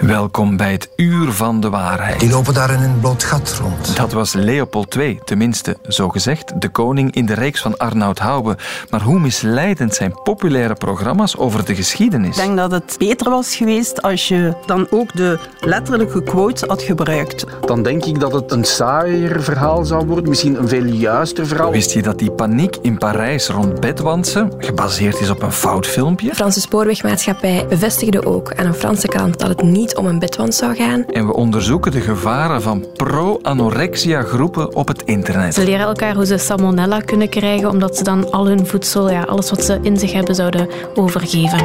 Welkom bij het Uur van de Waarheid. Die lopen daar in een bloot gat rond. Dat was Leopold II, tenminste, zo gezegd, de koning in de reeks van Arnoud Hoube. Maar hoe misleidend zijn populaire programma's over de geschiedenis? Ik denk dat het beter was geweest als je dan ook de letterlijke quotes had gebruikt. Dan denk ik dat het een saaier verhaal zou worden, misschien een veel juister verhaal. Wist je dat die paniek in Parijs rond Bedwantse gebaseerd is op een fout filmpje? De Franse spoorwegmaatschappij bevestigde ook aan een Franse krant dat het niet om een bedwant zou gaan. En we onderzoeken de gevaren van pro-anorexia groepen op het internet. Ze leren elkaar hoe ze salmonella kunnen krijgen, omdat ze dan al hun voedsel, ja, alles wat ze in zich hebben, zouden overgeven.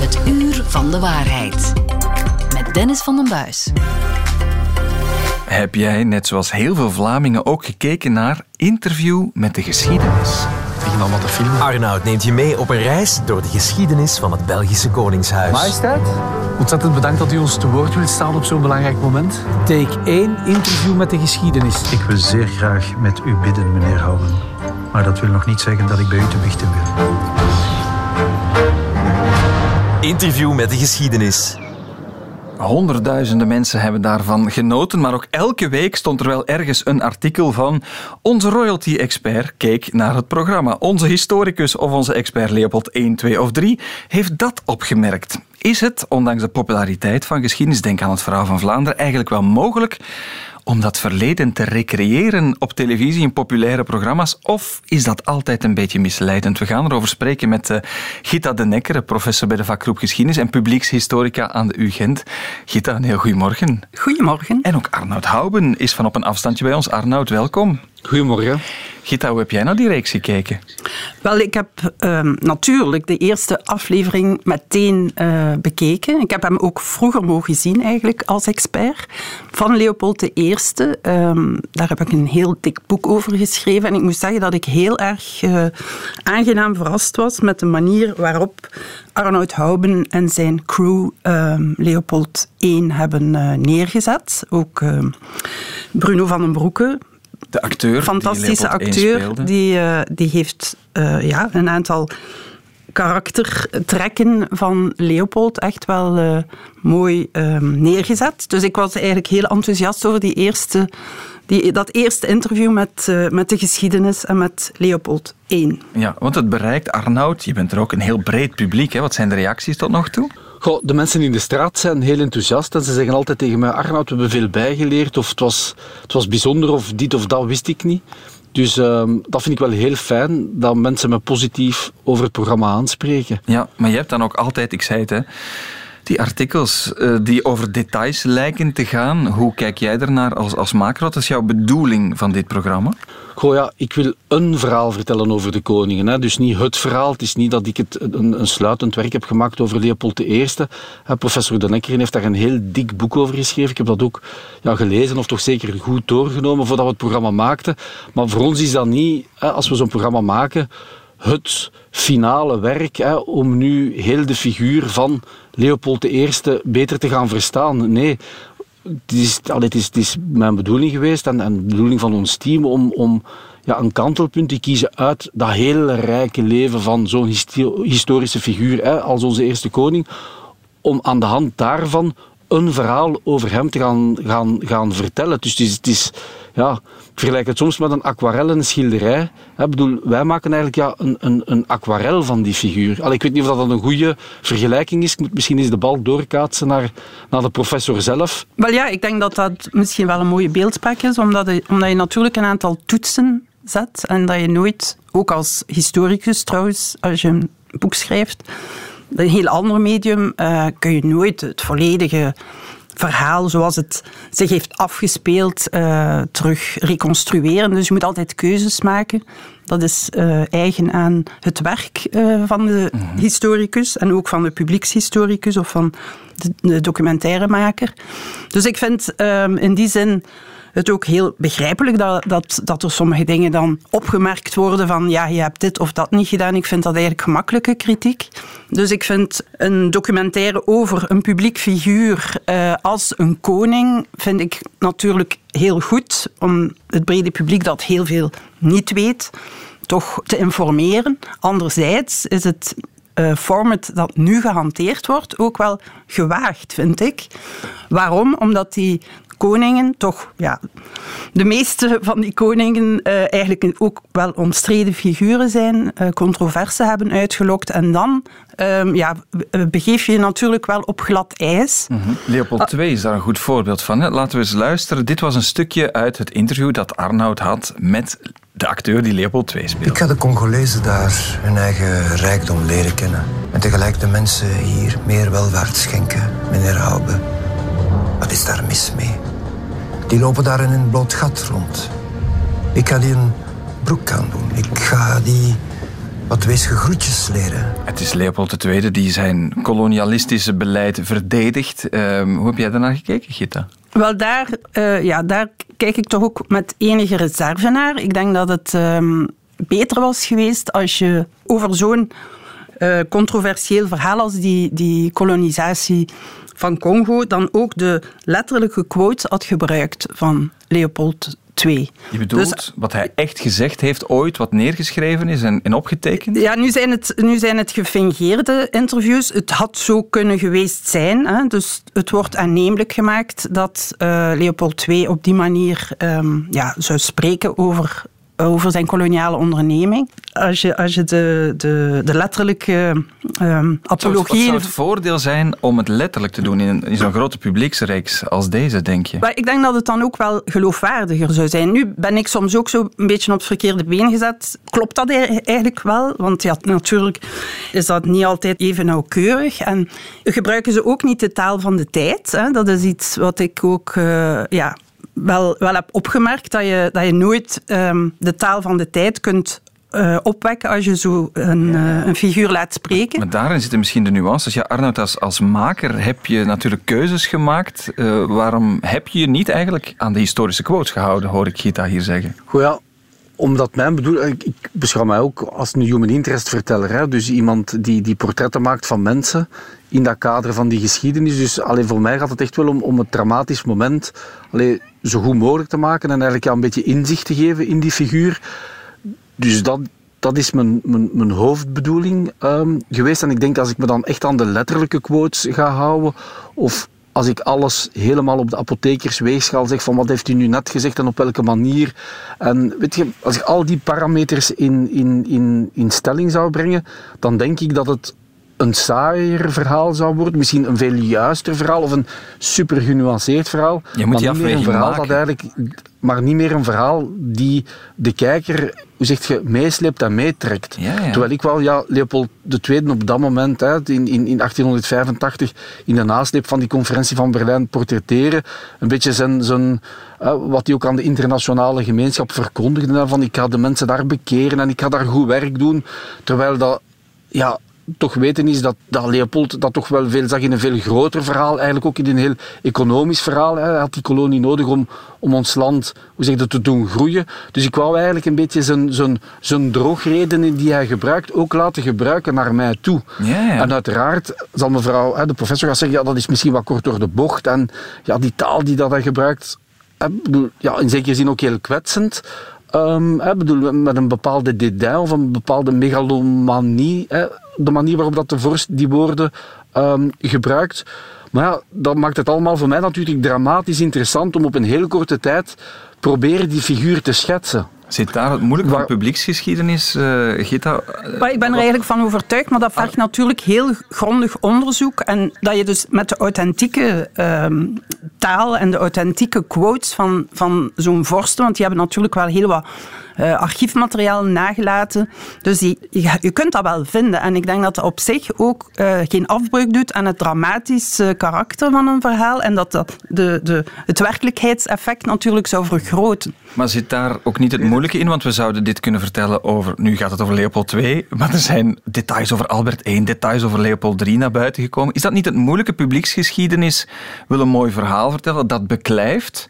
Het Uur van de Waarheid. Met Dennis van den Buis. Heb jij, net zoals heel veel Vlamingen, ook gekeken naar Interview met de geschiedenis? Dan wat de film. Arnoud neemt je mee op een reis door de geschiedenis van het Belgische Koningshuis. Majesteit, ontzettend bedankt dat u ons te woord wilt staan op zo'n belangrijk moment. Take 1, interview met de geschiedenis. Ik wil zeer graag met u bidden, meneer Houwen. Maar dat wil nog niet zeggen dat ik bij u te biechten wil. Interview met de geschiedenis. Honderdduizenden mensen hebben daarvan genoten, maar ook elke week stond er wel ergens een artikel van onze royalty-expert keek naar het programma. Onze historicus of onze expert Leopold 1, 2 of 3 heeft dat opgemerkt. Is het, ondanks de populariteit van geschiedenis, denk aan het verhaal van Vlaanderen, eigenlijk wel mogelijk om dat verleden te recreëren op televisie in populaire programma's? Of is dat altijd een beetje misleidend? We gaan erover spreken met uh, Gita de Nekker, professor bij de vakgroep Geschiedenis en publiekshistorica aan de UGent. Gita, een heel goedemorgen. Goedemorgen. En ook Arnoud Houben is van op een afstandje bij ons. Arnoud, welkom. Goedemorgen. Gita, hoe heb jij naar die reeks gekeken? Wel, ik heb uh, natuurlijk de eerste aflevering meteen uh, bekeken. Ik heb hem ook vroeger mogen zien, eigenlijk, als expert. Van Leopold I. Um, daar heb ik een heel dik boek over geschreven. En ik moet zeggen dat ik heel erg uh, aangenaam verrast was met de manier waarop Arnoud Houben en zijn crew um, Leopold I hebben uh, neergezet. Ook ehm, Bruno van den Broeke, de acteur. Fantastische die acteur. Die, uh, die heeft uh, ja, een aantal karaktertrekken van Leopold echt wel uh, mooi um, neergezet. Dus ik was eigenlijk heel enthousiast over die eerste, die, dat eerste interview met, met de geschiedenis en met Leopold I. Ja, want het bereikt, Arnoud, je bent er ook een heel breed publiek. Hè? Wat zijn de reacties tot nog toe? Goh, de mensen in de straat zijn heel enthousiast en ze zeggen altijd tegen mij: Arnoud, we hebben veel bijgeleerd, of het was, het was bijzonder, of dit of dat wist ik niet. Dus uh, dat vind ik wel heel fijn, dat mensen me positief over het programma aanspreken. Ja, maar je hebt dan ook altijd, ik zei het, hè, die artikels uh, die over details lijken te gaan. Hoe kijk jij ernaar als, als maker? Wat is jouw bedoeling van dit programma? Goh, ja, ik wil een verhaal vertellen over de koningen. Hè. Dus niet het verhaal. Het is niet dat ik het een, een sluitend werk heb gemaakt over Leopold I. Hè, professor De Nekker heeft daar een heel dik boek over geschreven. Ik heb dat ook ja, gelezen of toch zeker goed doorgenomen voordat we het programma maakten. Maar voor ons is dat niet, hè, als we zo'n programma maken, het finale werk hè, om nu heel de figuur van Leopold I beter te gaan verstaan. Nee, het is, allee, het is, het is mijn bedoeling geweest en, en de bedoeling van ons team om, om ja, een kantelpunt te kiezen uit dat hele rijke leven van zo'n historische figuur hè, als onze eerste koning, om aan de hand daarvan een verhaal over hem te gaan, gaan, gaan vertellen. Dus het is, het is ja, ik vergelijk het soms met een aquarel en een schilderij. Ik bedoel, wij maken eigenlijk ja, een, een, een aquarel van die figuur. Allee, ik weet niet of dat een goede vergelijking is. Ik moet misschien eens de bal doorkaatsen naar, naar de professor zelf. Wel ja, ik denk dat dat misschien wel een mooie beeldspraak is, omdat je, omdat je natuurlijk een aantal toetsen zet en dat je nooit, ook als historicus trouwens, als je een boek schrijft, een heel ander medium, uh, kun je nooit het volledige verhaal zoals het zich heeft afgespeeld uh, terug reconstrueren. Dus je moet altijd keuzes maken. Dat is uh, eigen aan het werk uh, van de mm -hmm. historicus en ook van de publiekshistoricus of van de, de documentairemaker. Dus ik vind um, in die zin het ook heel begrijpelijk dat, dat, dat er sommige dingen dan opgemerkt worden van ja, je hebt dit of dat niet gedaan. Ik vind dat eigenlijk gemakkelijke kritiek. Dus ik vind een documentaire over een publiek figuur uh, als een koning, vind ik natuurlijk heel goed om het brede publiek dat heel veel niet weet, toch te informeren. Anderzijds is het uh, format dat nu gehanteerd wordt ook wel gewaagd, vind ik. Waarom? Omdat die koningen toch, ja, de meeste van die koningen uh, eigenlijk ook wel omstreden figuren zijn, uh, controverse hebben uitgelokt. En dan um, ja, begeef je je natuurlijk wel op glad ijs. Mm -hmm. Leopold II is daar een goed voorbeeld van. Hè? Laten we eens luisteren. Dit was een stukje uit het interview dat Arnoud had met de acteur die Leopold II speelt. Ik ga de Congolezen daar hun eigen rijkdom leren kennen. En tegelijk de mensen hier meer welvaart schenken, meneer Haube. Wat is daar mis mee? Die lopen daar in een bloot gat rond. Ik ga die een broek aan doen. Ik ga die wat weesge groetjes leren. Het is Leopold II die zijn kolonialistische beleid verdedigt. Um, hoe heb jij daarnaar gekeken, Gita? Wel, daar, uh, ja, daar kijk ik toch ook met enige reserve naar. Ik denk dat het um, beter was geweest als je over zo'n uh, controversieel verhaal als die, die kolonisatie van Congo dan ook de letterlijke quote had gebruikt van Leopold II. Je bedoelt dus, wat hij echt gezegd heeft ooit, wat neergeschreven is en, en opgetekend? Ja, nu zijn, het, nu zijn het gefingeerde interviews. Het had zo kunnen geweest zijn. Hè? Dus het wordt aannemelijk gemaakt dat uh, Leopold II op die manier um, ja, zou spreken over over zijn koloniale onderneming. Als je, als je de, de, de letterlijke um, apologie... Wat zou het voordeel zijn om het letterlijk te doen in, in zo'n grote publieksreeks als deze, denk je? Maar ik denk dat het dan ook wel geloofwaardiger zou zijn. Nu ben ik soms ook zo een beetje op het verkeerde been gezet. Klopt dat eigenlijk wel? Want ja, natuurlijk is dat niet altijd even nauwkeurig. En gebruiken ze ook niet de taal van de tijd. Hè? Dat is iets wat ik ook... Uh, ja, wel, wel heb opgemerkt dat je, dat je nooit um, de taal van de tijd kunt uh, opwekken als je zo een, uh, een, figuur laat spreken. Maar daarin zitten misschien de nuances. Ja, Arnoud, als, als maker heb je natuurlijk keuzes gemaakt. Uh, waarom heb je je niet eigenlijk aan de historische quotes gehouden, hoor ik Gita hier zeggen? Goed, ja, omdat mijn bedoel, ik, ik beschouw mij ook als een human interest verteller. Hè? Dus iemand die, die portretten maakt van mensen in dat kader van die geschiedenis. Dus alleen voor mij gaat het echt wel om, om het dramatisch moment alleen, zo goed mogelijk te maken en eigenlijk ja, een beetje inzicht te geven in die figuur. Dus dat, dat is mijn, mijn, mijn hoofdbedoeling um, geweest. En ik denk als ik me dan echt aan de letterlijke quotes ga houden, of als ik alles helemaal op de apothekersweegschaal zeg van wat heeft u nu net gezegd en op welke manier. En weet je, als ik al die parameters in, in, in, in stelling zou brengen, dan denk ik dat het een saaier verhaal zou worden. Misschien een veel juister verhaal of een super genuanceerd verhaal. Je moet niet meer een verhaal dat eigenlijk, maar niet meer een verhaal die de kijker, hoe zeg je, meesleept en meetrekt. Ja, ja. Terwijl ik wel, ja, Leopold II op dat moment, hè, in, in, in 1885, in de nasleep van die conferentie van Berlijn portretteren, een beetje zijn, zijn wat hij ook aan de internationale gemeenschap verkondigde, van ik ga de mensen daar bekeren en ik ga daar goed werk doen. Terwijl dat, ja, toch weten is dat, dat Leopold dat toch wel veel zag in een veel groter verhaal, eigenlijk ook in een heel economisch verhaal. Hij had die kolonie nodig om, om ons land hoe zeg je, te doen groeien. Dus ik wou eigenlijk een beetje zijn, zijn, zijn droogredenen die hij gebruikt ook laten gebruiken naar mij toe. Ja, ja. En uiteraard zal mevrouw, de professor gaan zeggen, ja, dat is misschien wat kort door de bocht. En ja, die taal die dat hij gebruikt, ja, in zekere zin ook heel kwetsend. Um, bedoel, met een bepaalde dédain of een bepaalde megalomanie. Hè, de manier waarop dat de vorst die woorden um, gebruikt. Maar ja, dat maakt het allemaal voor mij natuurlijk dramatisch interessant om op een heel korte tijd proberen die figuur te schetsen. Zit daar het moeilijk van publieksgeschiedenis, uh, Gita? Maar ik ben er eigenlijk van overtuigd, maar dat vergt natuurlijk heel grondig onderzoek. En dat je dus met de authentieke uh, taal en de authentieke quotes van, van zo'n vorsten, want die hebben natuurlijk wel heel wat uh, archiefmateriaal nagelaten. Dus die, je, je, kunt dat wel vinden. En ik denk dat dat op zich ook uh, geen afbreuk doet aan het dramatische karakter van een verhaal. En dat dat de, de, het werkelijkheidseffect natuurlijk zou vergroten. Maar zit daar ook niet het moeilijke in? Want we zouden dit kunnen vertellen over... Nu gaat het over Leopold II, maar er zijn details over Albert I, details over Leopold III naar buiten gekomen. Is dat niet het moeilijke? Publieksgeschiedenis wil een mooi verhaal vertellen dat beklijft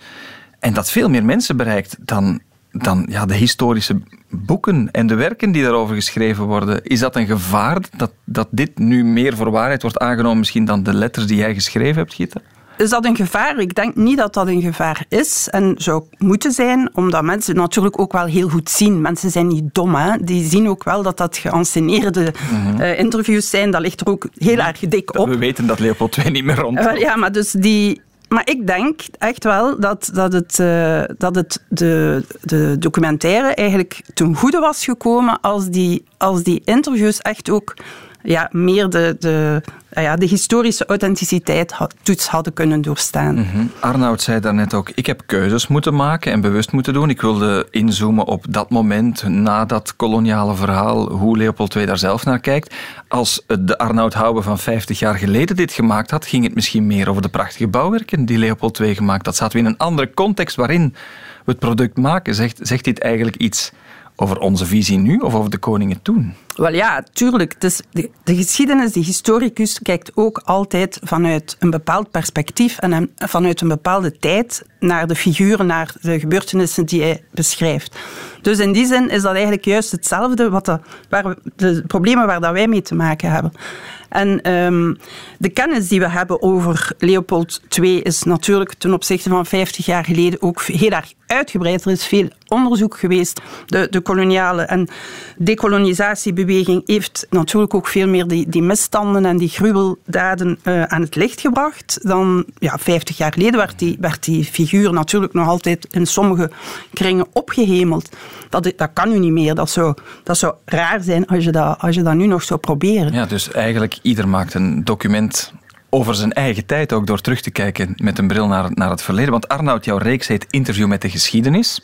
en dat veel meer mensen bereikt dan dan ja, de historische boeken en de werken die daarover geschreven worden. Is dat een gevaar dat, dat dit nu meer voor waarheid wordt aangenomen misschien dan de letters die jij geschreven hebt, Gita? Is dat een gevaar? Ik denk niet dat dat een gevaar is en zou moeten zijn, omdat mensen natuurlijk ook wel heel goed zien. Mensen zijn niet dom, hè? die zien ook wel dat dat geanceneerde Mhm. eh, interviews zijn. Dat ligt er ook heel erg dik op. We weten dat Leopold II niet meer rond. Eh, ja, maar dus die... Maar ik denk echt wel dat, dat, het, eh, dat het de, de documentaire eigenlijk ten goede was gekomen als die, als die interviews echt ook ja, meer de, de, ah ja, de historische authenticiteit toets hadden kunnen doorstaan. Mhm. Arnoud zei daarnet ook, ik heb keuzes moeten maken en bewust moeten doen. Ik wilde inzoomen op dat moment, na dat koloniale verhaal, hoe Leopold II daar zelf naar kijkt. Als de Arnoud Houwe van 50 jaar geleden dit gemaakt had, ging het misschien meer over de prachtige bouwwerken die Leopold II gemaakt had. Zaten we in een andere context waarin we het product maken. Zegt, zegt dit eigenlijk iets over onze visie nu of over de koningen toen? Wel ja, tuurlijk. Het is de, de geschiedenis, de historicus kijkt ook altijd vanuit een bepaald perspectief en vanuit een bepaalde tijd naar de figuren, naar de gebeurtenissen die hij beschrijft. Dus in die zin is dat eigenlijk juist hetzelfde wat de, waar de problemen waar dat wij mee te maken hebben. En ehm, de kennis die we hebben over Leopold II is natuurlijk ten opzichte van 50 jaar geleden ook heel erg uitgebreid. Er is veel onderzoek geweest. De, de koloniale en decolonisatiebeweging heeft natuurlijk ook veel meer die, die misstanden en die gruweldaden eh, aan het licht gebracht dan ja, 50 jaar geleden werd die, werd die figuur natuurlijk nog altijd in sommige kringen opgehemeld. Dat, dat kan nu niet meer. Dat zou, dat zou raar zijn als je dat, als je dat nu nog zou proberen. Ja, dus eigenlijk ieder maakt een document over zijn eigen tijd, ook door terug te kijken met een bril naar, naar het verleden. Want Arnoud, jouw reeks heet Interview met de geschiedenis.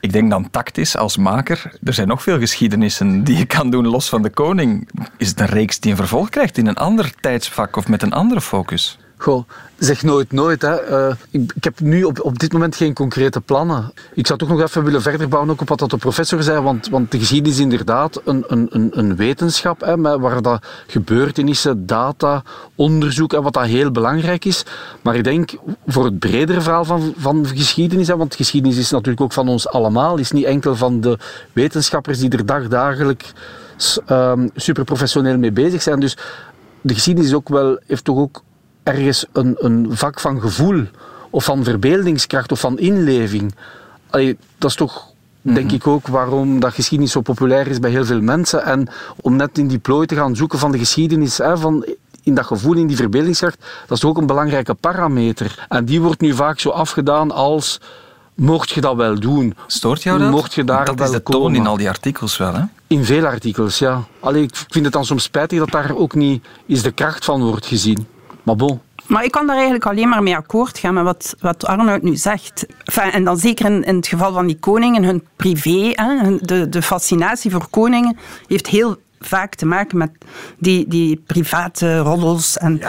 Ik denk dan tactisch als maker. Er zijn nog veel geschiedenissen die je kan doen los van de koning. Is het een reeks die een vervolg krijgt in een ander tijdsvak of met een andere focus? Goh, zeg nooit nooit. Hè. Eh, ik, heb nu op, op dit moment geen concrete plannen. Ik zou toch nog even willen verder bouwen ook op wat dat de professor zei. Want, want de geschiedenis is inderdaad een, een, een, wetenschap hè, waar dat gebeurtenissen, data, onderzoek en wat dat heel belangrijk is. Maar ik denk voor het bredere verhaal van, van geschiedenis, want geschiedenis is natuurlijk ook van ons allemaal, is niet enkel van de wetenschappers die er dagdagelijks um, super professioneel mee bezig zijn. Dus de geschiedenis is ook wel, heeft toch ook ergens een, een vak van gevoel of van verbeeldingskracht of van inleving. Allee, dat is toch, denk ik ook, waarom dat geschiedenis zo populair is bij heel veel mensen. En om net in die plooi te gaan zoeken van de geschiedenis, hè, van in dat gevoel, in die verbeeldingskracht, dat is toch ook een belangrijke parameter. En die wordt nu vaak zo afgedaan als, mocht je dat wel doen? Stoort jou dat? Mocht je daar dat wel is de toon komen? in al die artikels wel, hè? In veel artikels, ja. Allee, ik vind het dan soms spijtig dat daar ook niet eens de kracht van wordt gezien. Maar. Maar ik kan daar eigenlijk alleen maar mee akkoord gaan met wat, wat Arnoud nu zegt. En dan zeker in, het geval van die koningen, hun privé, hè, de, de fascinatie voor koningen, heeft heel vaak te maken met die, die private roddels. En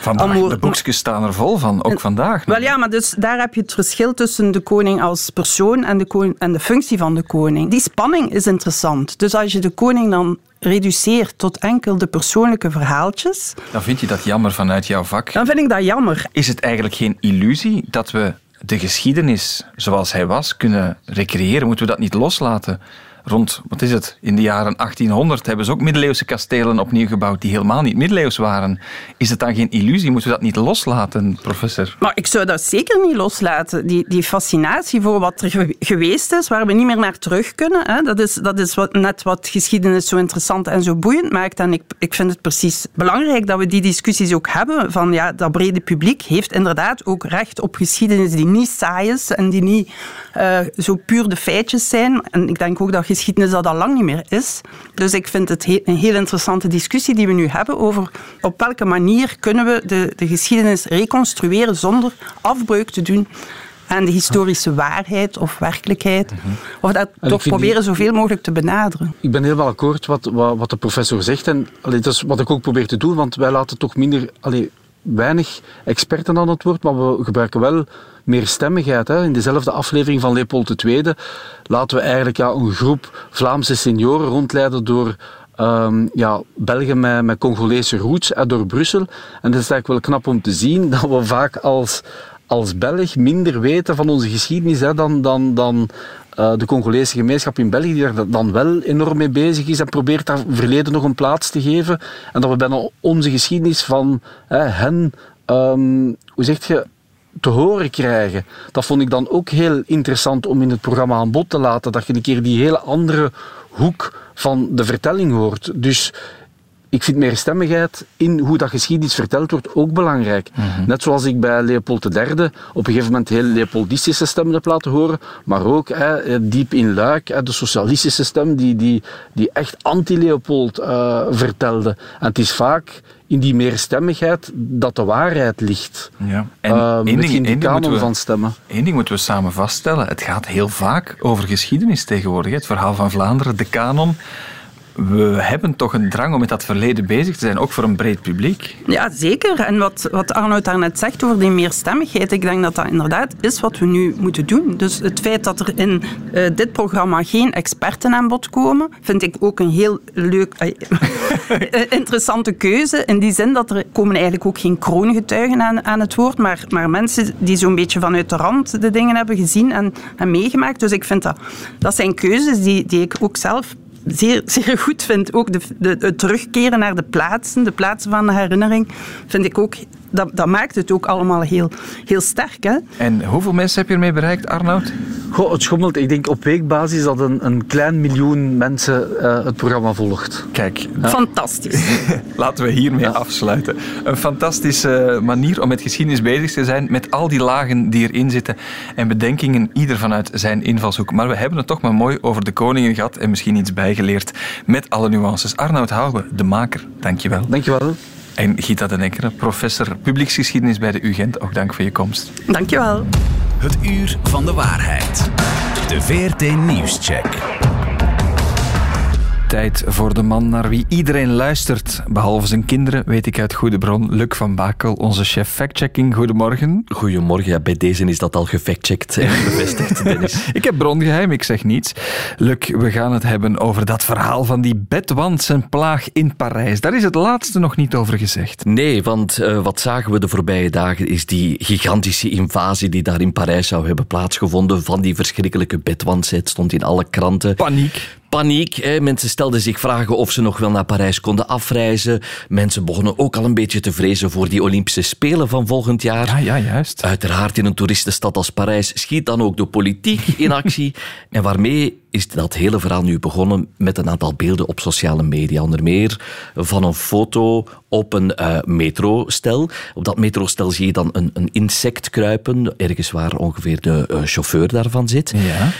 Vandaag, Amour- de boekjes staan er vol van, ook vandaag. Wel ja, maar dus daar heb je het verschil tussen de koning als persoon en de, koning, en de functie van de koning. Die spanning is interessant. Dus als je de koning dan reduceert tot enkel de persoonlijke verhaaltjes, Dan vind je dat jammer vanuit jouw vak. dan vind ik dat jammer. Is het eigenlijk geen illusie dat we de geschiedenis zoals hij was kunnen recreëren? Moeten we dat niet loslaten? Rond, wat is het, in de jaren 1800 hebben ze ook middeleeuwse kastelen opnieuw gebouwd die helemaal niet middeleeuws waren. Is het dan geen illusie? Moeten we dat niet loslaten, professor? Maar ik zou dat zeker niet loslaten. Die, die fascinatie voor wat er ge- geweest is, waar we niet meer naar terug kunnen. Hè, dat is, dat is wat, net wat geschiedenis zo interessant en zo boeiend maakt. En ik, ik vind het precies belangrijk dat we die discussies ook hebben. Van ja, dat brede publiek heeft inderdaad ook recht op geschiedenis die niet saai is en die niet eh, zo puur de feitjes zijn. En ik denk ook dat geschiedenis dat al lang niet meer is. Dus ik vind het he- een heel interessante discussie die we nu hebben over op welke manier kunnen we de, de geschiedenis reconstrueren zonder afbreuk te doen aan de historische waarheid of werkelijkheid. Of dat toch die- proberen zoveel mogelijk te benaderen. Ik ben helemaal akkoord wat, wat, wat de professor zegt. En allee, dat is wat ik ook probeer te doen, want wij laten toch minder, allee, weinig experten aan het woord, maar we gebruiken wel meer stemmigheid. Hè. In dezelfde aflevering van Leopold II laten we eigenlijk ja, een groep Vlaamse senioren rondleiden door ehm, ja, Belgen met, met Congolese roots hè, door Brussel. En dat is eigenlijk wel knap om te zien dat we vaak als, als Belg minder weten van onze geschiedenis hè, dan, dan, dan eh, de Congolese gemeenschap in België, die daar dan wel enorm mee bezig is en probeert daar verleden nog een plaats te geven. En dat we bijna onze geschiedenis van hè, hen ehm, hoe zeg je, te horen krijgen. Dat vond ik dan ook heel interessant om in het programma aan bod te laten. Dat je een keer die hele andere hoek van de vertelling hoort. Dus ik vind meerstemmigheid in hoe dat geschiedenis verteld wordt ook belangrijk. Mhm. Net zoals ik bij Leopold III op een gegeven moment heel Leopoldistische stemmen heb laten horen, maar ook hè, diep in Luik, hè, de socialistische stem die, die, die echt anti-Leopold eh, vertelde. En het is vaak in die meerstemmigheid dat de waarheid ligt. Ja. En die ding moeten kanon we- van stemmen. Eén ding moeten we samen vaststellen. Het gaat heel vaak over geschiedenis tegenwoordig. Het verhaal van Vlaanderen, de kanon. We hebben toch een drang om met dat verleden bezig te zijn, ook voor een breed publiek. Ja, zeker. En wat, wat Arnoud daarnet zegt over die meerstemmigheid, ik denk dat dat inderdaad is wat we nu moeten doen. Dus het feit dat er in eh, dit programma geen experten aan bod komen, vind ik ook een heel leuk, eh, interessante keuze. In die zin dat er komen eigenlijk ook geen kroongetuigen aan, aan het woord, maar, maar mensen die zo'n beetje vanuit de rand de dingen hebben gezien en, en meegemaakt. Dus ik vind dat, dat zijn keuzes die, die ik ook zelf zeer, goed vind. Ook de, de, het terugkeren naar de plaatsen, de plaatsen van de herinnering, vind ik ook... Dat, dat maakt het ook allemaal heel, heel sterk. Hè? En hoeveel mensen heb je ermee bereikt, Arnoud? Goh, het schommelt. Ik denk op weekbasis dat een, een klein miljoen mensen eh, het programma volgt. Kijk, Fantastisch. laten we hiermee afsluiten. Een fantastische manier om met geschiedenis bezig te zijn, met al die lagen die erin zitten en bedenkingen, ieder vanuit zijn invalshoek. Maar we hebben het toch maar mooi over de koningen gehad en misschien iets bijgeleerd met alle nuances. Arnoud Houwe, de maker, dankjewel. Dankjewel. En Gita de Nekkeren, professor publieksgeschiedenis bij de UGent, ook dank voor je komst. Dankjewel. Het uur van de waarheid. De VRT Nieuwscheck. Tijd voor de man naar wie iedereen luistert, behalve zijn kinderen, weet ik uit goede bron. Luc van Bakel, onze chef factchecking. Goedemorgen. Goedemorgen, ja, bij deze is dat al gefactcheckt en bevestigd, Dennis. ik heb brongeheim, ik zeg niets. Luc, we gaan het hebben over dat verhaal van die bedwantsenplaag in Parijs. Daar is het laatste nog niet over gezegd. Nee, want eh, wat zagen we de voorbije dagen is die gigantische invasie die daar in Parijs zou hebben plaatsgevonden van die verschrikkelijke bedwantsen. Het stond in alle kranten. Paniek. Paniek. Hè. Mensen stelden zich vragen of ze nog wel naar Parijs konden afreizen. Mensen begonnen ook al een beetje te vrezen voor die Olympische Spelen van volgend jaar. Ja, ja, juist. Uiteraard in een toeristenstad als Parijs schiet dan ook de politiek in actie. en waarmee is dat hele verhaal nu begonnen met een aantal beelden op sociale media. Onder meer van een foto op een eh, metrostel. Op dat metrostel zie je dan een, een insect kruipen, ergens waar ongeveer de eh, chauffeur daarvan zit. Ja.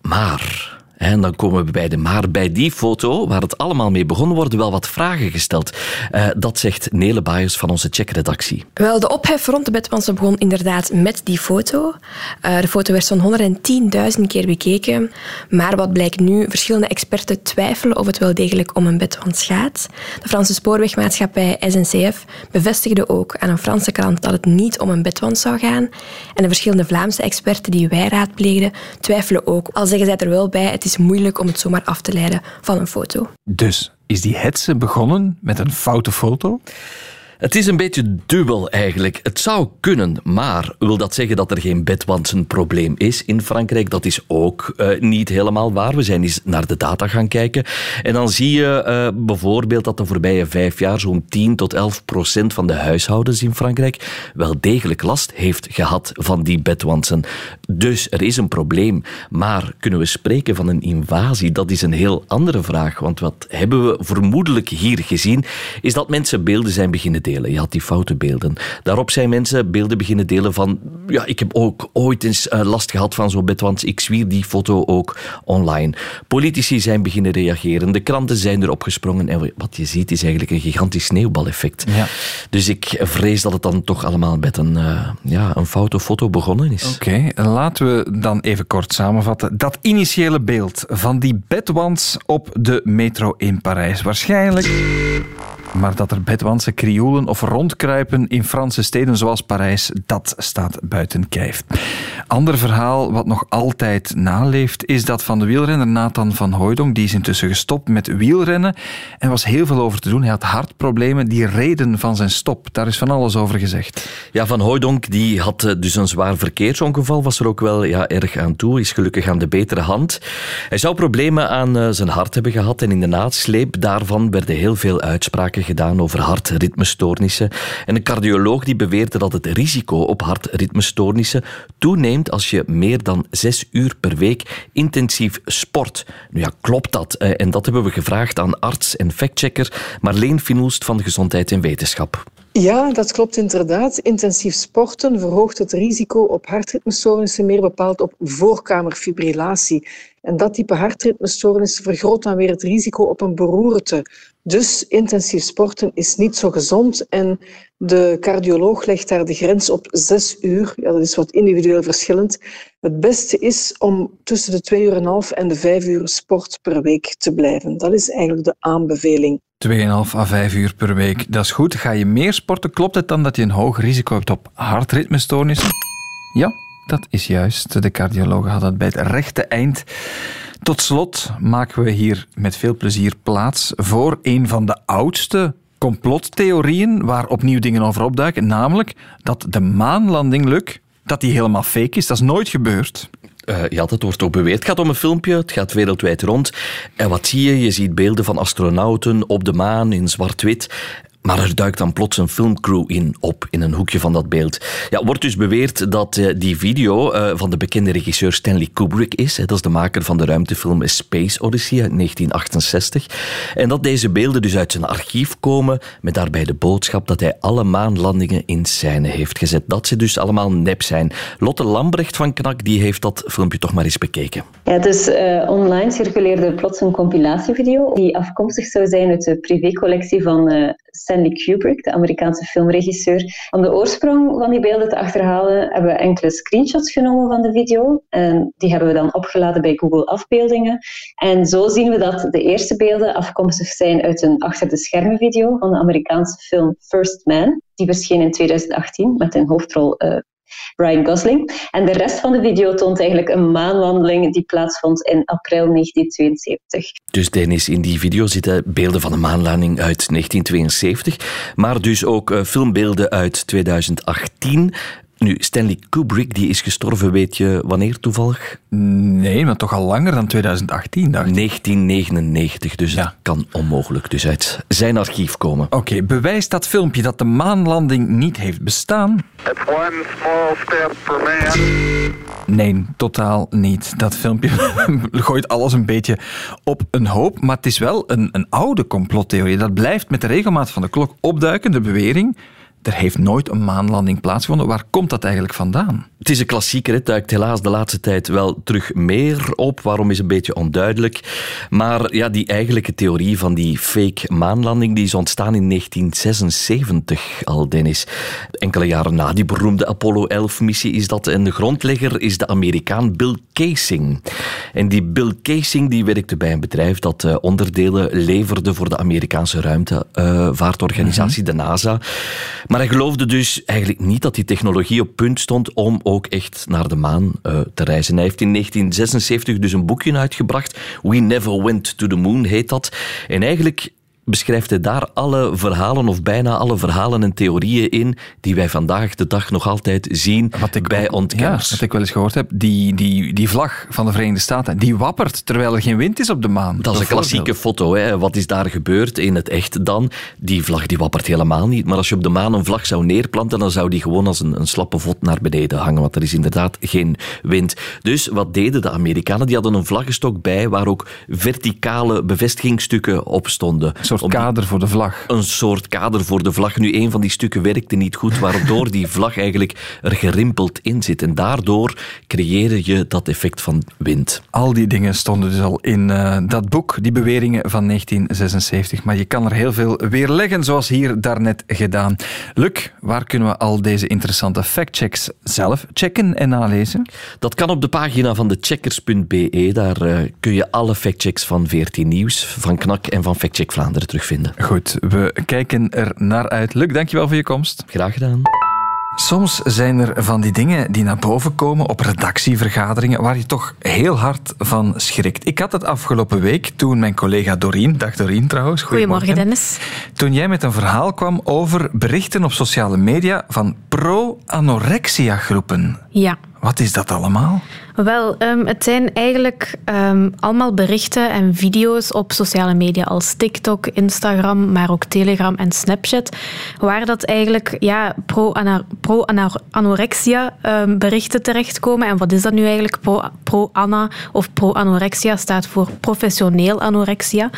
Maar... En dan komen we bij de maar. Bij die foto, waar het allemaal mee begon, worden wel wat vragen gesteld. Eh, dat zegt Nele Baaiers van onze checkredactie. Wel, de ophef rond de bedwansen begon inderdaad met die foto. Eh, de foto werd zo'n 110.000 keer bekeken. Maar wat blijkt nu? Verschillende experten twijfelen of het wel degelijk om een bedwans gaat. De Franse spoorwegmaatschappij SNCF bevestigde ook aan een Franse krant dat het niet om een bedwans zou gaan. En de verschillende Vlaamse experten die wij raadpleegden twijfelen ook. Al zeggen zij er wel bij, het moeilijk om het zomaar af te leiden van een foto. Dus is die hetze begonnen met een foute foto? Het is een beetje dubbel eigenlijk. Het zou kunnen, maar wil dat zeggen dat er geen bedwansenprobleem is in Frankrijk? Dat is ook eh, niet helemaal waar. We zijn eens naar de data gaan kijken. En dan zie je eh, bijvoorbeeld dat de voorbije vijf jaar zo'n 10 tot 11 procent van de huishoudens in Frankrijk wel degelijk last heeft gehad van die bedwansen. Dus er is een probleem. Maar kunnen we spreken van een invasie? Dat is een heel andere vraag. Want wat hebben we vermoedelijk hier gezien, is dat mensen beelden zijn beginnen delen. Je had die foute beelden. Daarop zijn mensen beelden beginnen delen van ja, ik heb ook ooit eens eh, last gehad van zo'n bedwans. Ik zwier die foto ook online. Politici zijn beginnen reageren. De kranten zijn erop gesprongen. En wat je ziet is eigenlijk een gigantisch sneeuwbaleffect. Ja. Dus ik vrees dat het dan toch allemaal met een, eh, ja, een foute foto begonnen is. Oké, laten we dan even kort samenvatten. Dat initiële beeld van die bedwans op de metro in Parijs. Waarschijnlijk. Maar dat er bedwansen krioelen of rondkruipen in Franse steden zoals Parijs, dat staat buiten kijf. Ander verhaal wat nog altijd naleeft is dat van de wielrenner Nathan van Hooydonk. Die is intussen gestopt met wielrennen en was heel veel over te doen. Hij had hartproblemen, die reden van zijn stop. Daar is van alles over gezegd. Ja, Van Hooydonk die had eh, dus een zwaar verkeersongeval, was er ook wel ja, erg aan toe, is gelukkig aan de betere hand. Hij zou problemen aan uh, zijn hart hebben gehad en in de nasleep daarvan werden heel veel uitspraken gedaan over hartritmestoornissen. En een cardioloog die beweerde dat het risico op hartritmestoornissen toeneemt als je meer dan zes uur per week intensief sport. Nu ja, klopt dat? Eh, en dat hebben we gevraagd aan arts en factchecker Marleen Finoelst van Gezondheid en Wetenschap. Ja, dat klopt inderdaad. Intensief sporten verhoogt het risico op hartritmestoornissen, meer bepaald op voorkamerfibrillatie. En dat type hartritmestoornissen vergroot dan weer het risico op een beroerte. Dus intensief sporten is niet zo gezond en de cardioloog legt daar de grens op zes uur. Ja, dat is wat individueel verschillend. Het beste is om tussen de twee uur en half en de vijf uur sport per week te blijven. Dat is eigenlijk de aanbeveling. 2,5 à 5 uur per week, dat is goed. Ga je meer sporten, klopt het dan dat je een hoog risico hebt op hartritmestoornissen? Ja, dat is juist. De cardioloog had dat bij het rechte eind. Tot slot maken we hier met veel plezier plaats voor een van de oudste complottheorieën waar opnieuw dingen over opduiken, namelijk dat de maanlanding, Luc, dat die helemaal fake is. Dat is nooit gebeurd. Uh, ja, dat wordt ook beweerd. Het gaat om een filmpje, het gaat wereldwijd rond. En wat zie je? Je ziet beelden van astronauten op de maan in zwart-wit. Maar er duikt dan plots een filmcrew in op, in een hoekje van dat beeld. Ja, wordt dus beweerd dat uh, die video uh, van de bekende regisseur Stanley Kubrick is. Dat is de maker van de ruimtefilm Space Odyssey uit 1968. En dat deze beelden dus uit zijn archief komen, met daarbij de boodschap dat hij alle maanlandingen in scène heeft gezet. Dat ze dus allemaal nep zijn. Lotte Lambrecht van Knak die heeft dat filmpje toch maar eens bekeken. Ja, dus online circuleerde plots een compilatievideo die afkomstig zou zijn uit de privécollectie van Stanley Kubrick, de Amerikaanse filmregisseur. Om de oorsprong van die beelden te achterhalen, hebben we enkele screenshots genomen van de video. En die hebben we dan opgeladen bij Google Afbeeldingen. En zo zien we dat de eerste beelden afkomstig zijn uit een achter de schermen video van de Amerikaanse film First Man. Die verscheen in 2018 met een hoofdrol uh, Ryan Gosling. En de rest van de video toont eigenlijk een maanwandeling die plaatsvond in april 1972. Dus Dennis, in die video zitten beelden van een maanlanding uit 1972, maar dus ook uh, filmbeelden uit 2018. Nu, Stanley Kubrick die is gestorven, weet je wanneer toevallig? Nee, maar toch al langer dan 2018, dacht 1999, dus ja. dat kan onmogelijk dus uit zijn archief komen. Oké, okay, bewijst dat filmpje dat de maanlanding niet heeft bestaan? It's one small step for man. Nee, totaal niet. Dat filmpje gooit alles een beetje op een hoop, maar het is wel een, een oude complottheorie. Dat blijft met de regelmaat van de klok opduiken, de bewering er heeft nooit een maanlanding plaatsgevonden. Waar komt dat eigenlijk vandaan? Het is een klassieker, het duikt helaas de laatste tijd wel terug meer op. Waarom is een beetje onduidelijk. Maar ja, die eigenlijke theorie van die fake maanlanding die is ontstaan in 1976 al, Dennis. Enkele jaren na die beroemde Apollo 11-missie is dat. En de grondlegger is de Amerikaan Bill Casing. En die Bill Casing die werkte bij een bedrijf dat uh, onderdelen leverde voor de Amerikaanse ruimtevaartorganisatie, uh, de NASA. Maar hij geloofde dus eigenlijk niet dat die technologie op punt stond om ook echt naar de maan uh, te reizen. Hij heeft in 1976 dus een boekje uitgebracht. We Never Went to the Moon heet dat. En eigenlijk beschrijft hij daar alle verhalen, of bijna alle verhalen en theorieën in, die wij vandaag de dag nog altijd zien wat ik, bij ontkenners. Ja, wat ik wel eens gehoord heb, die, die, die vlag van de Verenigde Staten, die wappert terwijl er geen wind is op de maan. Dat is een klassieke foto. Hè. Wat is daar gebeurd in het echt dan? Die vlag die wappert helemaal niet, maar als je op de maan een vlag zou neerplanten, dan zou die gewoon als een, een slappe vod naar beneden hangen, want er is inderdaad geen wind. Dus wat deden de Amerikanen? Die hadden een vlaggenstok bij waar ook verticale bevestigingsstukken op stonden soort kader voor de vlag. Een soort kader voor de vlag. Nu, een van die stukken werkte niet goed, waardoor die vlag eigenlijk er gerimpeld in zit. En daardoor creëer je dat effect van wind. Al die dingen stonden dus al in uh, dat boek, die beweringen van 1976. Maar je kan er heel veel weerleggen, zoals hier daarnet gedaan. Luc, waar kunnen we al deze interessante factchecks zelf checken en nalezen? Dat kan op de pagina van de checkers.be. Daar uh, kun je alle factchecks van 14 Nieuws, van Knak en van Factcheck Vlaanderen terugvinden. Goed, we kijken er naar uit. Luc, dankjewel voor je komst. Graag gedaan. Soms zijn er van die dingen die naar boven komen op redactievergaderingen waar je toch heel hard van schrikt. Ik had het afgelopen week toen mijn collega Doreen, dag Doreen trouwens. Goedemorgen Dennis. Toen jij met een verhaal kwam over berichten op sociale media van pro-anorexia groepen. Ja. Wat is dat allemaal? Wel, um, het zijn eigenlijk um, allemaal berichten en video's op sociale media als TikTok, Instagram, maar ook Telegram en Snapchat, waar dat eigenlijk ja, pro-anorexia pro um, berichten terechtkomen. En wat is dat nu eigenlijk? Pro-ana of pro-anorexia staat voor professioneel anorexia.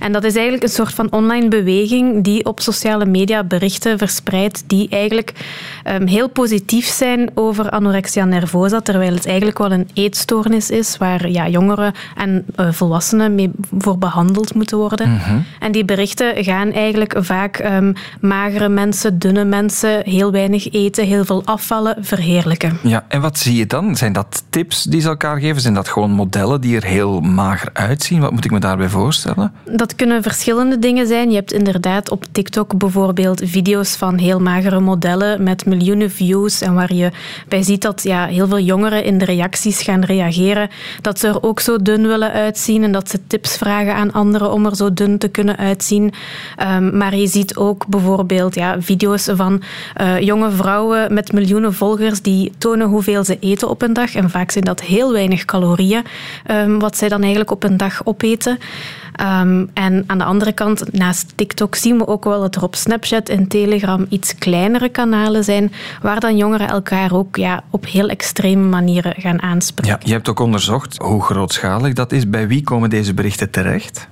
En dat is eigenlijk een soort van online beweging die op sociale media berichten verspreidt die eigenlijk heel positief zijn over anorexia nervosa, terwijl het eigenlijk wel een een eetstoornis is waar ja, jongeren en uh, volwassenen mee voor behandeld moeten worden. Mhm. En die berichten gaan eigenlijk vaak um, magere mensen, dunne mensen, heel weinig eten, heel veel afvallen, verheerlijken. Ja, en wat zie je dan? Zijn dat tips die ze elkaar geven? Zijn dat gewoon modellen die er heel mager uitzien? Wat moet ik me daarbij voorstellen? Dat kunnen verschillende dingen zijn. Je hebt inderdaad op TikTok bijvoorbeeld video's van heel magere modellen met miljoenen views en waar je bij ziet dat ja, heel veel jongeren in de reacties gaan reageren. Dat ze er ook zo dun willen uitzien en dat ze tips vragen aan anderen om er zo dun te kunnen uitzien. Um, maar je ziet ook bijvoorbeeld ja, video's van uh, jonge vrouwen met miljoenen volgers die tonen hoeveel ze eten op een dag. En vaak zijn dat heel weinig calorieën, um, wat zij dan eigenlijk op een dag opeten. Um, en aan de andere kant, naast TikTok, zien we ook wel dat er op Snapchat en Telegram iets kleinere kanalen zijn, waar dan jongeren elkaar ook ja, op heel extreme manieren gaan aanspreken. Ja, je hebt ook onderzocht hoe grootschalig dat is. Bij wie komen deze berichten terecht?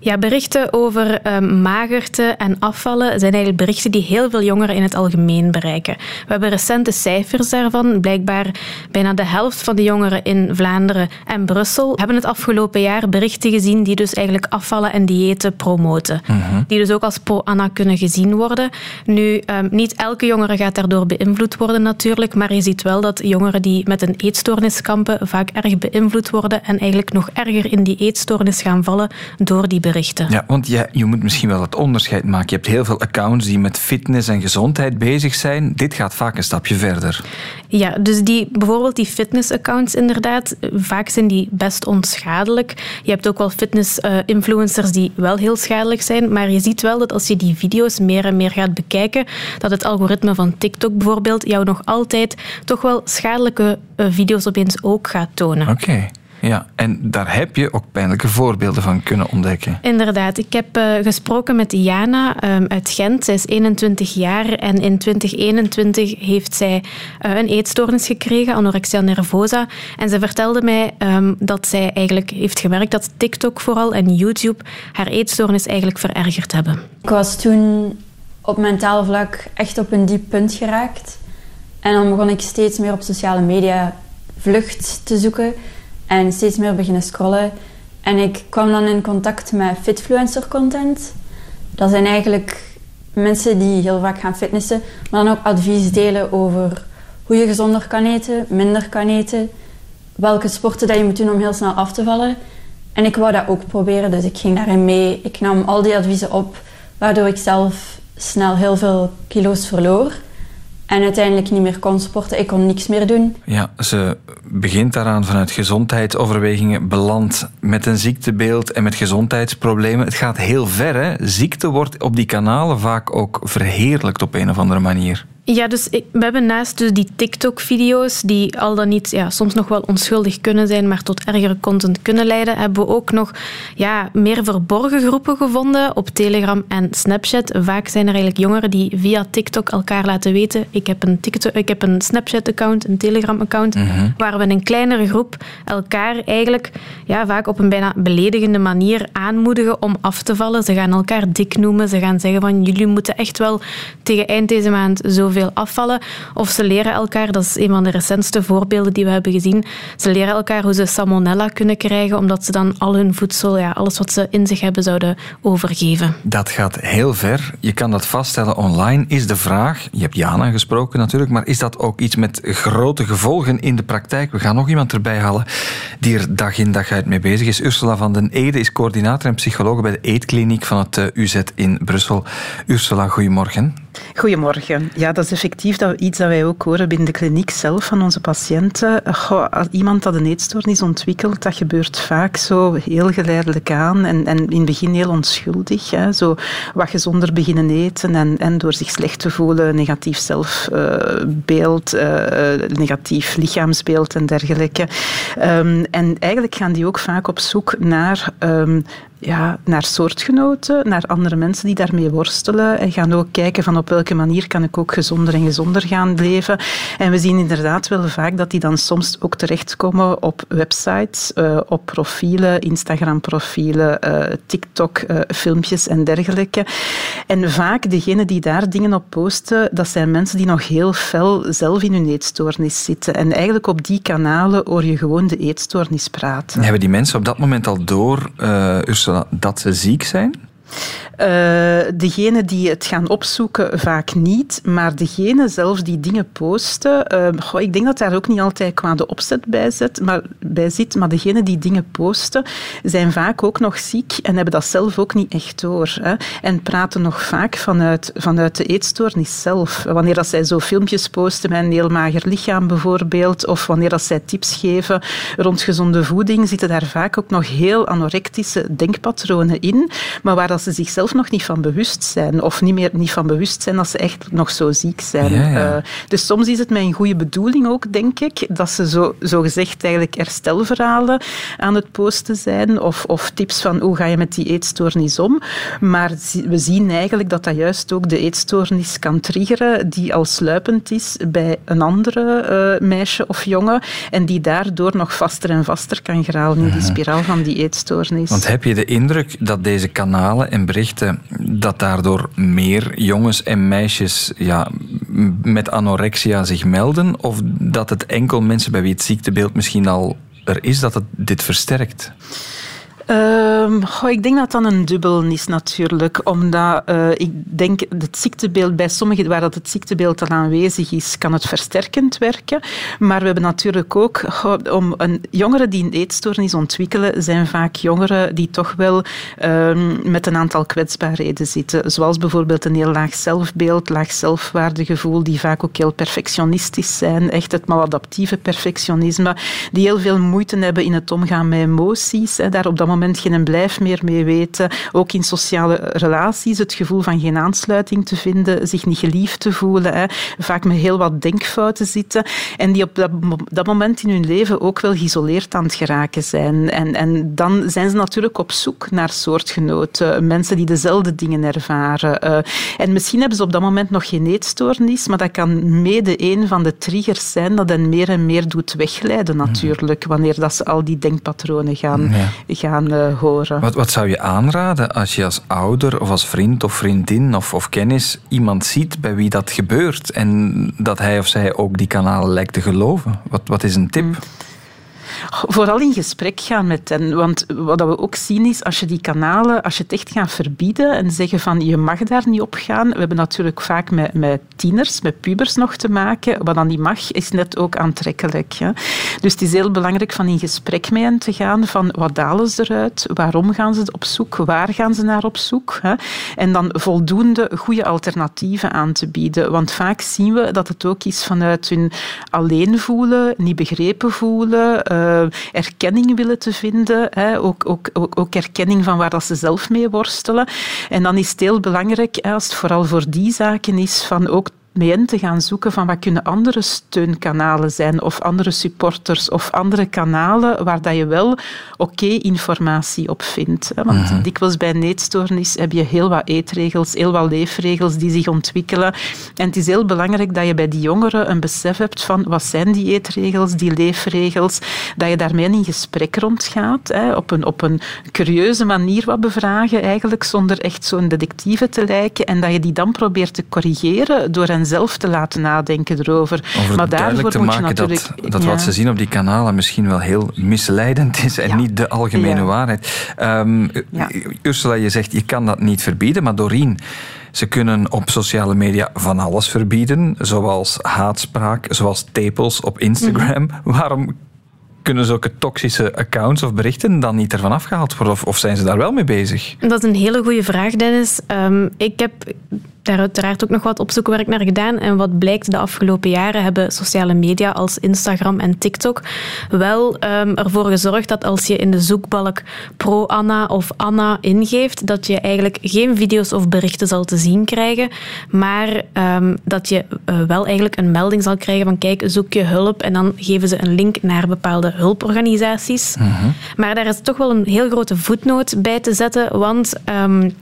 Ja, berichten over um, magerte en afvallen zijn eigenlijk berichten die heel veel jongeren in het algemeen bereiken. We hebben recente cijfers daarvan. Blijkbaar bijna de helft van de jongeren in Vlaanderen en Brussel hebben het afgelopen jaar berichten gezien die dus eigenlijk afvallen en diëten promoten. Mhm. Die dus ook als pro-Anna kunnen gezien worden. Nu, um, niet elke jongere gaat daardoor beïnvloed worden natuurlijk, maar je ziet wel dat jongeren die met een eetstoornis kampen vaak erg beïnvloed worden en eigenlijk nog erger in die eetstoornis gaan vallen door die berichten. Ja, want je, je moet misschien wel het onderscheid maken. Je hebt heel veel accounts die met fitness en gezondheid bezig zijn. Dit gaat vaak een stapje verder. Ja, dus die, bijvoorbeeld die fitness-accounts inderdaad, vaak zijn die best onschadelijk. Je hebt ook wel fitness-influencers die wel heel schadelijk zijn, maar je ziet wel dat als je die video's meer en meer gaat bekijken, dat het algoritme van TikTok bijvoorbeeld jou nog altijd toch wel schadelijke eh, video's opeens ook gaat tonen. Oké. Ja, en daar heb je ook pijnlijke voorbeelden van kunnen ontdekken. Inderdaad. Ik heb uh, gesproken met Jana um, uit Gent. Zij is 21 jaar en in 2021 heeft zij uh, een eetstoornis gekregen, anorexia nervosa. En ze vertelde mij um, dat zij eigenlijk heeft gemerkt dat TikTok vooral en YouTube haar eetstoornis eigenlijk verergerd hebben. Ik was toen op mentaal vlak echt op een diep punt geraakt. En dan begon ik steeds meer op sociale media vlucht te zoeken en steeds meer beginnen scrollen. En ik kwam dan in contact met fitfluencer content. Dat zijn eigenlijk mensen die heel vaak gaan fitnessen, maar dan ook advies delen over hoe je gezonder kan eten, minder kan eten, welke sporten dat je moet doen om heel snel af te vallen. En ik wou dat ook proberen, dus ik ging daarin mee. Ik nam al die adviezen op, waardoor ik zelf snel heel veel kilo's verloor. En uiteindelijk niet meer kon sporten. Ik kon niks meer doen. Ja, ze begint daaraan vanuit gezondheidsoverwegingen, belandt met een ziektebeeld en met gezondheidsproblemen. Het gaat heel ver, hè? Ziekte wordt op die kanalen vaak ook verheerlijkt op een of andere manier. Ja, dus ik, we hebben naast dus die TikTok-video's, die al dan niet ja, soms nog wel onschuldig kunnen zijn, maar tot ergere content kunnen leiden, hebben we ook nog ja, meer verborgen groepen gevonden op Telegram en Snapchat. Vaak zijn er eigenlijk jongeren die via TikTok elkaar laten weten: ik heb een, TikTok, ik heb een Snapchat-account, een Telegram-account, mhm. waar we in een kleinere groep elkaar eigenlijk ja, vaak op een bijna beledigende manier aanmoedigen om af te vallen. Ze gaan elkaar dik noemen, ze gaan zeggen van jullie moeten echt wel tegen eind deze maand zo veel afvallen. Of ze leren elkaar, dat is een van de recentste voorbeelden die we hebben gezien, ze leren elkaar hoe ze salmonella kunnen krijgen, omdat ze dan al hun voedsel, ja, alles wat ze in zich hebben, zouden overgeven. Dat gaat heel ver. Je kan dat vaststellen online. Is de vraag, je hebt Jana gesproken natuurlijk, maar is dat ook iets met grote gevolgen in de praktijk? We gaan nog iemand erbij halen die er dag in dag uit mee bezig is. Ursula van den Ede is coördinator en psycholoog bij de Eetkliniek van het eh, UZ in Brussel. Ursula, goedemorgen. Goedemorgen. Ja, dat is effectief dat, iets dat wij ook horen binnen de kliniek zelf van onze patiënten. Goh, als iemand dat een eetstoornis ontwikkelt, dat gebeurt vaak zo heel geleidelijk aan en, en in het begin heel onschuldig. Hè. Zo wat gezonder beginnen eten en, en door zich slecht te voelen, negatief zelfbeeld, uh, negatief lichaamsbeeld en dergelijke. Um, en eigenlijk gaan die ook vaak op zoek naar um, ja, naar soortgenoten, naar andere mensen die daarmee worstelen en gaan ook kijken van op welke manier kan ik ook gezonder en gezonder gaan leven. En we zien inderdaad wel vaak dat die dan soms ook terechtkomen op websites, uh, op profielen, Instagram-profielen, uh, TikTok-filmpjes uh, en dergelijke. En vaak degenen die daar dingen op posten, dat zijn mensen die nog heel fel zelf in hun eetstoornis zitten. En eigenlijk op die kanalen hoor je gewoon de eetstoornis praten. Hebben die mensen op dat moment al door, Ursula, dat ze ziek zijn? Uh, degene die het gaan opzoeken, vaak niet. Maar degene zelf die dingen posten, goh, ik denk dat daar ook niet altijd kwade opzet bij, zit, maar, bij zit. Maar degene die dingen posten, zijn vaak ook nog ziek en hebben dat zelf ook niet echt door. Hè. En praten nog vaak vanuit, vanuit de eetstoornis zelf. Wanneer dat zij zo filmpjes posten met een heel mager lichaam bijvoorbeeld, of wanneer dat zij tips geven rond gezonde voeding, zitten daar vaak ook nog heel anorectische denkpatronen in, maar waar dat ze zichzelf nog niet van bewust zijn. Of niet meer niet van bewust zijn dat ze echt nog zo ziek zijn. Ja, ja. Uh, dus soms is het met een goede bedoeling ook, denk ik, dat ze zo, zo gezegd eigenlijk herstelverhalen aan het posten zijn. Of, of tips van hoe ga je met die eetstoornis om. Maar we zien eigenlijk dat dat juist ook de eetstoornis kan triggeren die al sluipend is bij een andere uh, meisje of jongen. En die daardoor nog vaster en vaster kan geraken in die spiraal van die eetstoornis. Want heb je de indruk dat deze kanalen en berichten dat daardoor meer jongens en meisjes ja, met anorexia zich melden? Of dat het enkel mensen bij wie het ziektebeeld misschien al er is, dat het dit versterkt? Um, goh, ik denk dat dat een dubbel is natuurlijk. Omdat uh, ik denk het ziektebeeld bij sommigen waar dat het ziektebeeld al aanwezig is, kan het versterkend werken. Maar we hebben natuurlijk ook om een, jongeren die een eetstoornis ontwikkelen, zijn vaak jongeren die toch wel um, met een aantal kwetsbaarheden zitten. Zoals bijvoorbeeld een heel laag zelfbeeld, laag zelfwaardegevoel, die vaak ook heel perfectionistisch zijn. Echt het maladaptieve perfectionisme. Die heel veel moeite hebben in het omgaan met emoties. Daar op dat moment geen blijf meer mee weten. Ook in sociale relaties het gevoel van geen aansluiting te vinden, zich niet geliefd te voelen. Hè. Vaak met heel wat denkfouten zitten. En die op dat, dat moment in hun leven ook wel geïsoleerd aan het geraken zijn. En, en dan zijn ze natuurlijk op zoek naar soortgenoten. Mensen die dezelfde dingen ervaren. Uh, en misschien hebben ze op dat moment nog geen eetstoornis, maar dat kan mede een van de triggers zijn dat hen meer en meer doet wegleiden natuurlijk. Wanneer dat ze al die denkpatronen gaan, ja. gaan uh, horen. Wat, wat zou je aanraden als je als ouder of als vriend of vriendin of, of kennis iemand ziet bij wie dat gebeurt en dat hij of zij ook die kanalen lijkt te geloven? Wat, wat is een tip? Mm. Vooral in gesprek gaan met hen. Want wat we ook zien is, als je die kanalen, als je het echt gaat verbieden en zeggen van je mag daar niet op gaan. We hebben natuurlijk vaak met, met tieners, met pubers nog te maken. Wat dan niet mag, is net ook aantrekkelijk. Hè. Dus het is heel belangrijk van in gesprek met hen te gaan van wat dalen ze eruit, waarom gaan ze op zoek, waar gaan ze naar op zoek. Hè. En dan voldoende goede alternatieven aan te bieden. Want vaak zien we dat het ook is vanuit hun alleen voelen, niet begrepen voelen, uh, erkenning willen te vinden. Hè. Ook, ook, ook, ook, erkenning van waar dat ze zelf mee worstelen. En dan is het heel belangrijk, als het vooral voor die zaken is, van ook mee in te gaan zoeken van wat kunnen andere steunkanalen zijn of andere supporters of andere kanalen waar dat je wel oké okay informatie op vindt. Want -hmm. dikwijls bij een eetstoornis heb je heel wat eetregels, heel wat leefregels die zich ontwikkelen. En het is heel belangrijk dat je bij die jongeren een besef hebt van wat zijn die eetregels, die leefregels, dat je daarmee in gesprek rondgaat, hè, op, een, op een curieuze manier wat bevragen eigenlijk, zonder echt zo'n detectieve te lijken en dat je die dan probeert te corrigeren door hen zelf te laten nadenken erover. Over maar daarvoor te maken moet je natuurlijk, dat, dat ja. wat ze zien op die kanalen misschien wel heel misleidend is en ja. niet de algemene ja. waarheid. Um, Ursula, je zegt je kan dat niet verbieden, maar Doreen... Ze kunnen op sociale media van alles verbieden, zoals haatspraak, zoals tepels op Instagram. Mm -hmm. Waarom kunnen zulke toxische accounts of berichten dan niet ervan afgehaald worden? Of, of zijn ze daar wel mee bezig? Dat is een hele goede vraag, Dennis. Um, ik heb daar uiteraard ook nog wat opzoekwerk naar gedaan. En wat blijkt, de afgelopen jaren hebben sociale media als Instagram en TikTok wel um, ervoor gezorgd dat als je in de zoekbalk pro-Anna of Anna ingeeft, dat je eigenlijk geen video's of berichten zal te zien krijgen, maar um, dat je uh, wel eigenlijk een melding zal krijgen van kijk, zoek je hulp en dan geven ze een link naar bepaalde hulporganisaties. -hmm. Maar daar is toch wel een heel grote voetnoot bij te zetten, want um,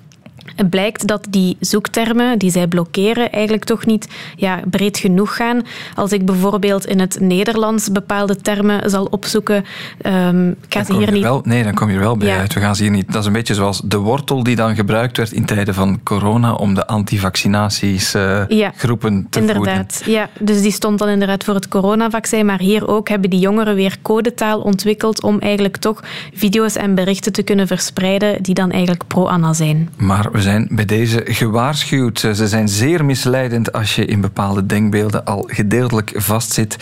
het blijkt dat die zoektermen die zij blokkeren eigenlijk toch niet ja, breed genoeg gaan. Als ik bijvoorbeeld in het Nederlands bepaalde termen zal opzoeken, um, ga ze hier niet... Wel, nee, dan kom je er wel bij ja. uit. We gaan ze hier niet... Dat is een beetje zoals de wortel die dan gebruikt werd in tijden van corona om de antivaccinatiesgroepen uh, ja, groepen te inderdaad. voeden. Ja, dus die stond dan inderdaad voor het coronavaccin, maar hier ook hebben die jongeren weer codetaal ontwikkeld om eigenlijk toch video's en berichten te kunnen verspreiden die dan eigenlijk pro-Anna zijn. Maar we zijn bij deze gewaarschuwd. Ze zijn zeer misleidend als je in bepaalde denkbeelden al gedeeltelijk vastzit.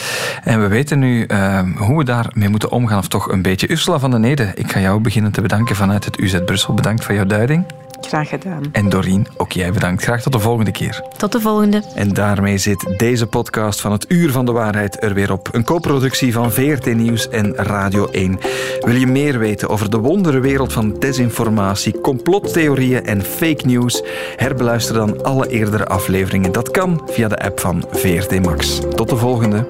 En we weten nu uh, hoe we daarmee moeten omgaan, of toch een beetje. Ursula van den Ede, ik ga jou beginnen te bedanken vanuit het UZ Brussel. Bedankt voor jouw duiding. Graag gedaan. En Doreen, ook jij bedankt. Graag tot de volgende keer. Tot de volgende. En daarmee zit deze podcast van het Uur van de Waarheid er weer op. Een co-productie van VRT Nieuws en Radio 1. Wil je meer weten over de wonderenwereld van desinformatie, complottheorieën en fake news? Herbeluister dan alle eerdere afleveringen. Dat kan via de app van VRT Max. Tot de volgende.